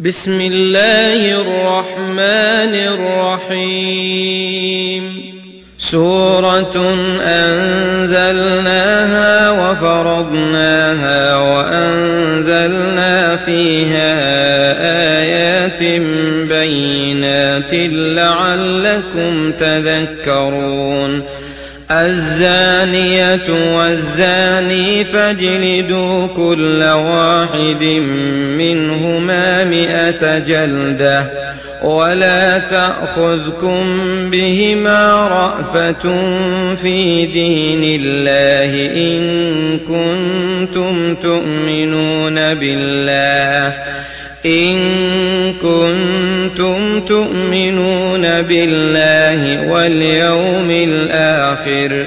بسم الله الرحمن الرحيم. سورة أنزلناها وفرضناها وأنزلنا فيها آيات بينات لعلكم تذكرون. الزانية والزاني فاجلدوا كل واحد جلدة ولا تأخذكم بهما رأفة في دين الله إن كنتم تؤمنون بالله. إن كنتم تؤمنون بالله واليوم الآخر.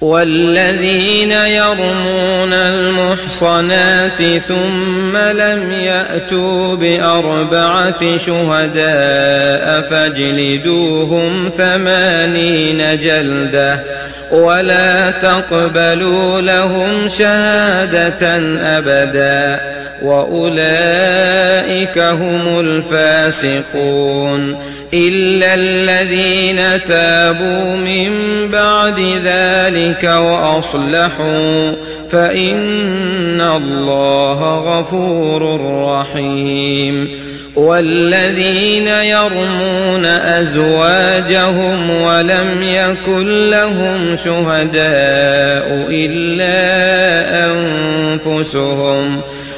والذين يرمون المحصنات ثم لم يأتوا بأربعة شهداء فاجلدوهم ثمانين جلدة ولا تقبلوا لهم شهادة أبدا. وأولئك هم الفاسقون إلا الذين تابوا من بعد ذلك وأصلحوا فإن الله غفور رحيم والذين يرمون أزواجهم ولم يكن لهم شهداء إلا أنفسهم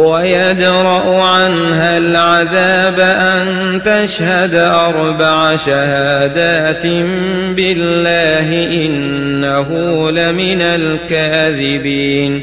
ويدرأ عنها العذاب أن تشهد أربع شهادات بالله إنه لمن الكاذبين.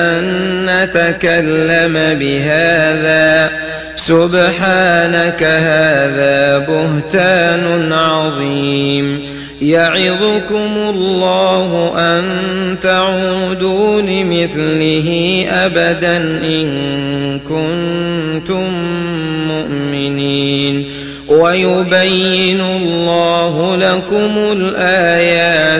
أن نتكلم بهذا. سبحانك هذا بهتان عظيم. يعظكم الله أن تعودوا لمثله أبدا إن كنتم مؤمنين. ويبين الله لكم الآيات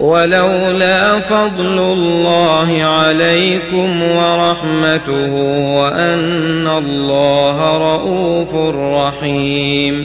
ولولا فضل الله عليكم ورحمته وأن الله رؤوف رحيم.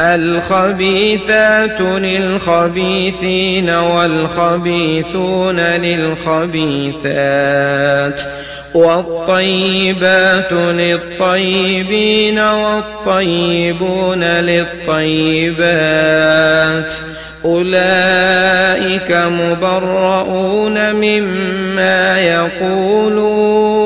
الخبيثات للخبيثين والخبيثون للخبيثات والطيبات للطيبين والطيبون للطيبات أولئك مبرؤون مما يقولون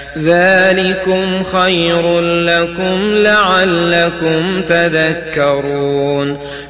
ذلكم خير لكم لعلكم تذكرون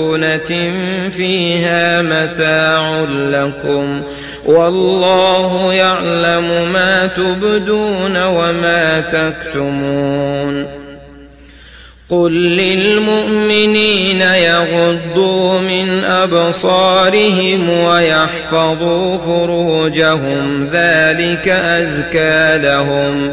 مسكونة فيها متاع لكم والله يعلم ما تبدون وما تكتمون قل للمؤمنين يغضوا من أبصارهم ويحفظوا فروجهم ذلك أزكى لهم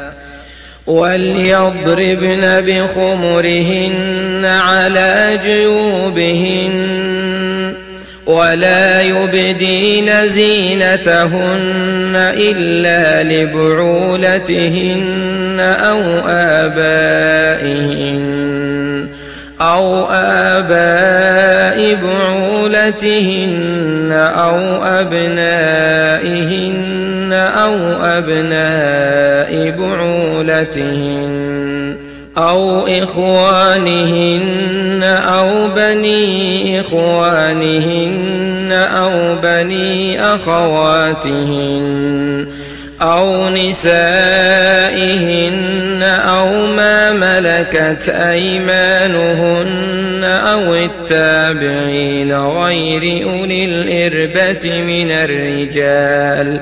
وليضربن بخمرهن على جيوبهن ولا يبدين زينتهن إلا لبعولتهن أو آبائهن أو آباء بعولتهن أو أبنائهن أو أبناء بعولتهن أو إخوانهن أو بني إخوانهن أو بني أخواتهن أو نسائهن أو ما ملكت أيمانهن أو التابعين غير أولي الإربة من الرجال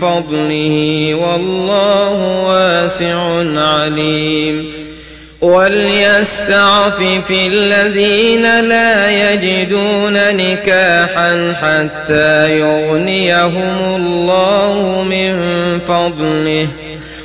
فضله والله واسع عليم. وليستعفف الذين لا يجدون نكاحا حتى يغنيهم الله من فضله.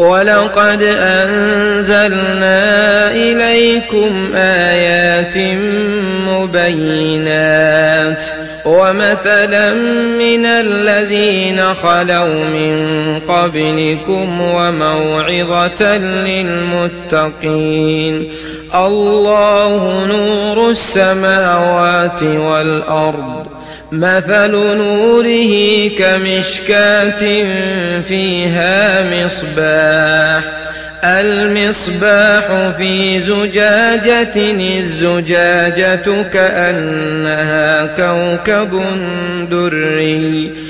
ولقد أنزلنا إليكم آيات مبينات ومثلا من الذين خلوا من قبلكم وموعظة للمتقين. الله نور السماوات والأرض. مثل نوره كمشكاة فيها مصباح. المصباح في زجاجة الزجاجة كأنها كوكب دري.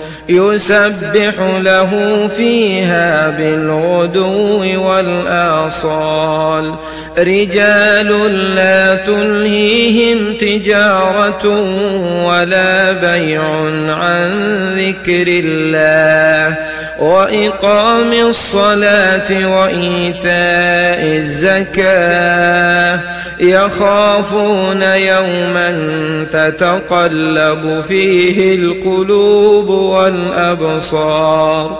يسبح له فيها بالغدو والآصال. رجال لا تلهيهم تجارة ولا بيع عن ذكر الله. وإقام الصلاة وإيتاء الزكاة. يخافون يوما تتقلب فيه القلوب والأبصار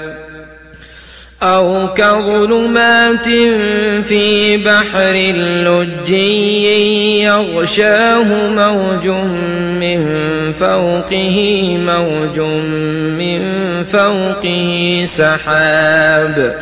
أو كظلمات في بحر لجي يغشاه موج من فوقه موج من فوقه سحاب.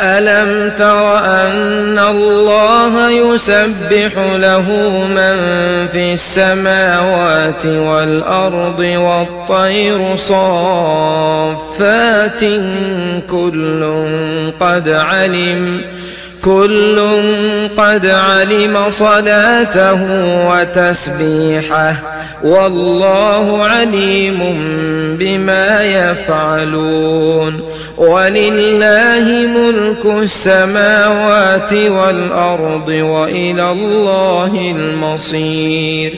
ألم تر أن الله يسبح له من في السماوات والأرض والطير صافات كل قد علم كل قد علم صلاته وتسبيحه والله عليم بما يفعلون ولله ملك السماوات والأرض وإلى الله المصير.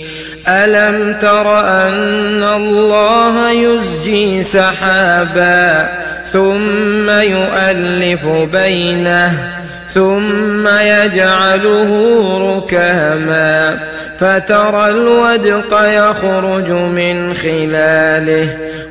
ألم تر أن الله يزجي سحابا ثم يؤلف بينه ثم يجعله ركاما فترى الودق يخرج من خلاله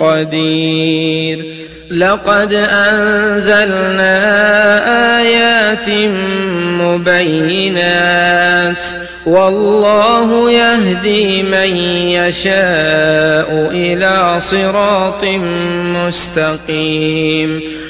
قدير. لقد أنزلنا آيات مبينات. والله يهدي من يشاء إلى صراط مستقيم.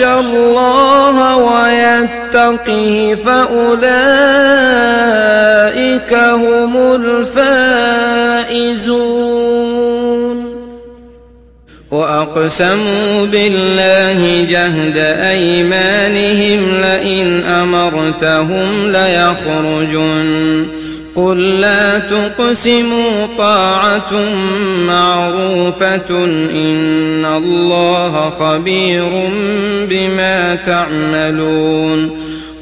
ويخشى الله ويتقه فأولئك هم الفائزون. وأقسموا بالله جهد أيمانهم لئن أمرتهم ليخرجن. قل لا تقسموا طاعة معروفة إن الله خبير بما تعملون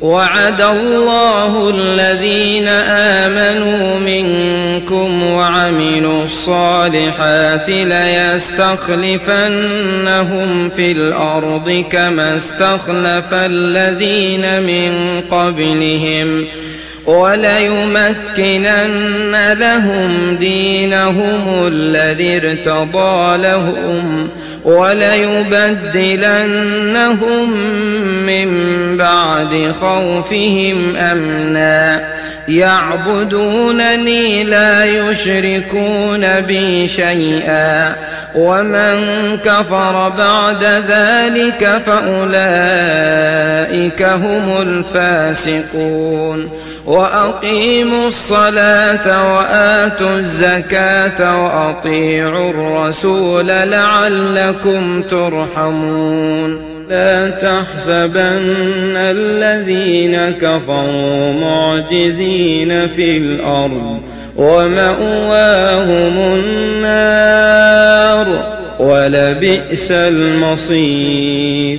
وعد الله الذين آمنوا منكم وعملوا الصالحات ليستخلفنهم في الأرض كما استخلف الذين من قبلهم وليمكنن لهم دينهم الذي ارتضى لهم وليبدلنهم من بعد خوفهم أمنا يعبدونني لا يشركون بي شيئا. ومن كفر بعد ذلك فأولئك هم الفاسقون. وأقيموا الصلاة وآتوا الزكاة وأطيعوا الرسول لعلكم ترحمون. لا تحسبن الذين كفروا معجزين في الأرض ومأواهم النار ولبئس المصير.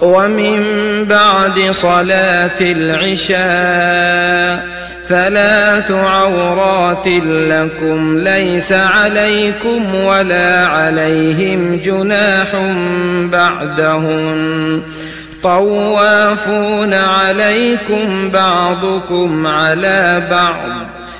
ومن بعد صلاة العشاء ثلاث عورات لكم ليس عليكم ولا عليهم جناح بعدهن طوافون عليكم بعضكم على بعض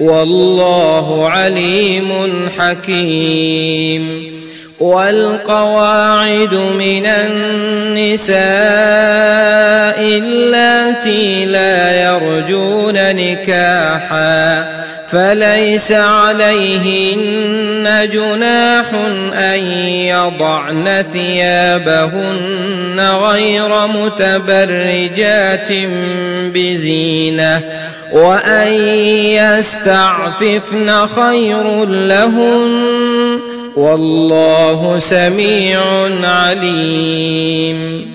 والله عليم حكيم. والقواعد من النساء اللاتي لا يرجون نكاحا. فليس عليهن جناح أن يضعن ثيابهن غير متبرجات بزينة وأن يستعففن خير لهن والله سميع عليم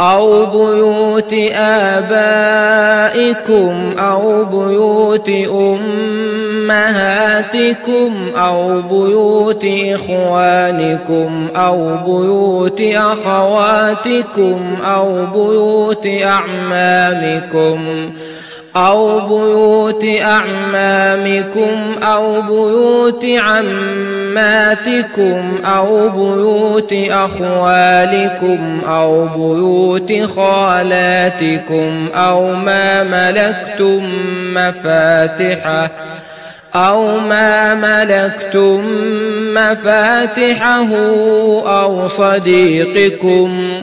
أو بيوت آبائكم أو بيوت أمهاتكم أو بيوت إخوانكم أو بيوت أخواتكم أو بيوت أعمامكم أو بيوت أعمامكم أو بيوت عماتكم أو بيوت أخوالكم أو بيوت خالاتكم أو ما ملكتم مفاتحه أو ما ملكتم مفاتحه أو صديقكم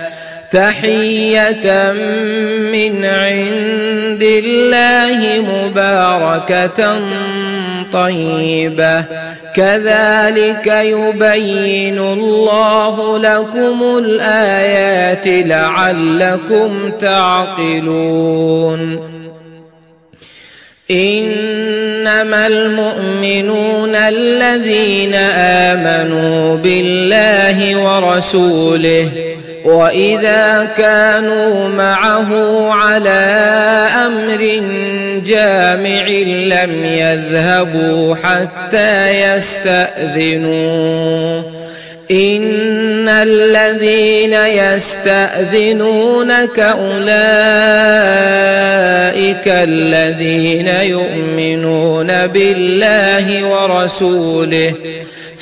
تحية من عند الله مباركة طيبة. كذلك يبين الله لكم الآيات لعلكم تعقلون. إنما المؤمنون الذين آمنوا بالله ورسوله وإذا كانوا معه على أمر جامع لم يذهبوا حتى يستأذنوه إن الذين يستأذنونك أولئك الذين يؤمنون بالله ورسوله.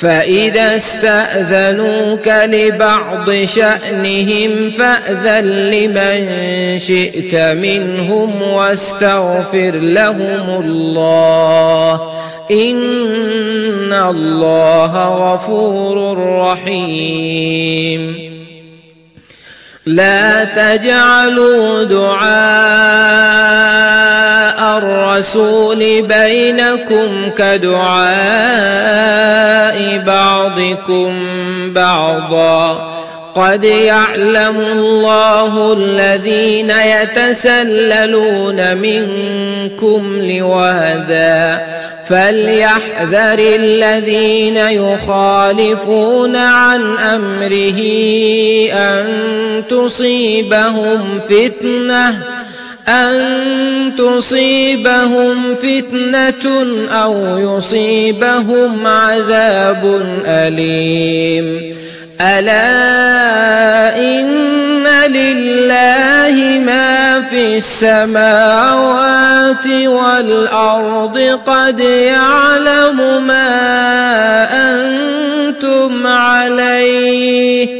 فإذا استأذنوك لبعض شأنهم فأذن لمن شئت منهم واستغفر لهم الله إن الله غفور رحيم. لا تجعلوا دعاء الرسول بينكم كدعاء بعضكم بعضا. قد يعلم الله الذين يتسللون منكم لواذا فليحذر الذين يخالفون عن أمره أن تصيبهم فتنة أن تصيبهم فتنة أو يصيبهم عذاب أليم. ألا إن لله ما في السماوات والأرض قد يعلم ما أنتم عليه.